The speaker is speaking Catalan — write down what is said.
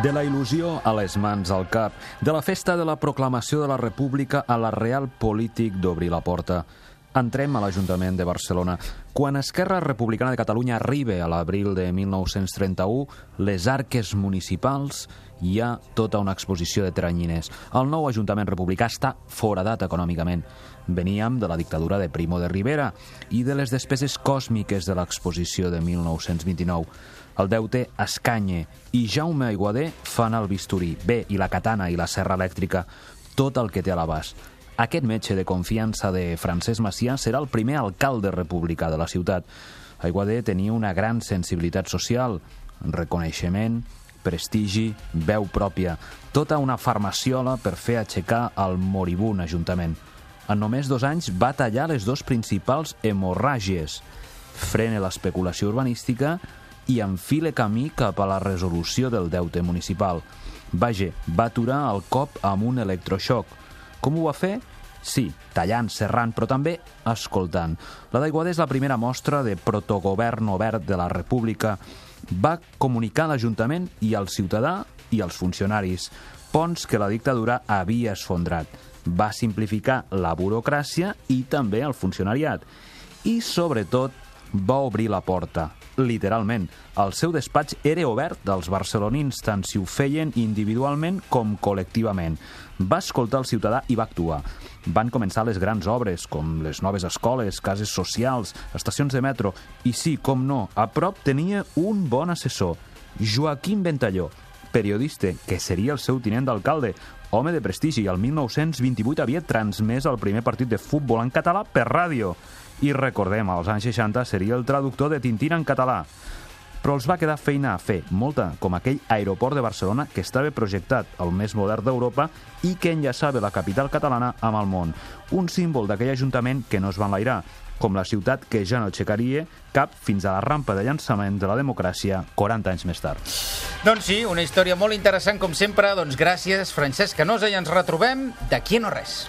De la il·lusió a les mans al cap, de la festa de la proclamació de la República a la real polític d'obrir la porta. Entrem a l'Ajuntament de Barcelona. Quan Esquerra Republicana de Catalunya arriba a l'abril de 1931, les arques municipals hi ha tota una exposició de teranyines. El nou Ajuntament republicà està foradat econòmicament. Veníem de la dictadura de Primo de Rivera i de les despeses còsmiques de l'exposició de 1929. El deute escanye i Jaume Aiguader fan el bisturí. Bé, i la katana i la serra elèctrica, tot el que té a l'abast. Aquest metge de confiança de Francesc Macià serà el primer alcalde republicà de la ciutat. Aiguader tenia una gran sensibilitat social, reconeixement, prestigi, veu pròpia, tota una farmaciola per fer aixecar el moribund ajuntament. En només dos anys va tallar les dos principals hemorràgies. Frena l'especulació urbanística i enfile camí cap a la resolució del deute municipal. Vaja, va aturar el cop amb un electroxoc. Com ho va fer? Sí, tallant, serrant, però també escoltant. La d'Aiguada és la primera mostra de protogovern obert de la República. Va comunicar l'Ajuntament i al ciutadà i als funcionaris ponts que la dictadura havia esfondrat. Va simplificar la burocràcia i també el funcionariat. I, sobretot, va obrir la porta, literalment. El seu despatx era obert als barcelonins, tant si ho feien individualment com col·lectivament. Va escoltar el ciutadà i va actuar. Van començar les grans obres, com les noves escoles, cases socials, estacions de metro, i sí, com no, a prop tenia un bon assessor, Joaquim Ventalló, periodista, que seria el seu tinent d'alcalde, home de prestigi, i el 1928 havia transmès el primer partit de futbol en català per ràdio. I recordem, als anys 60 seria el traductor de Tintín en català. Però els va quedar feina a fer, molta, com aquell aeroport de Barcelona que estava projectat, el més modern d'Europa, i que enllaçava la capital catalana amb el món. Un símbol d'aquell ajuntament que no es va enlairar, com la ciutat que ja no aixecaria cap fins a la rampa de llançament de la democràcia 40 anys més tard. Doncs sí, una història molt interessant com sempre. Doncs gràcies, Francesc Canosa, i ens retrobem d'aquí a no res.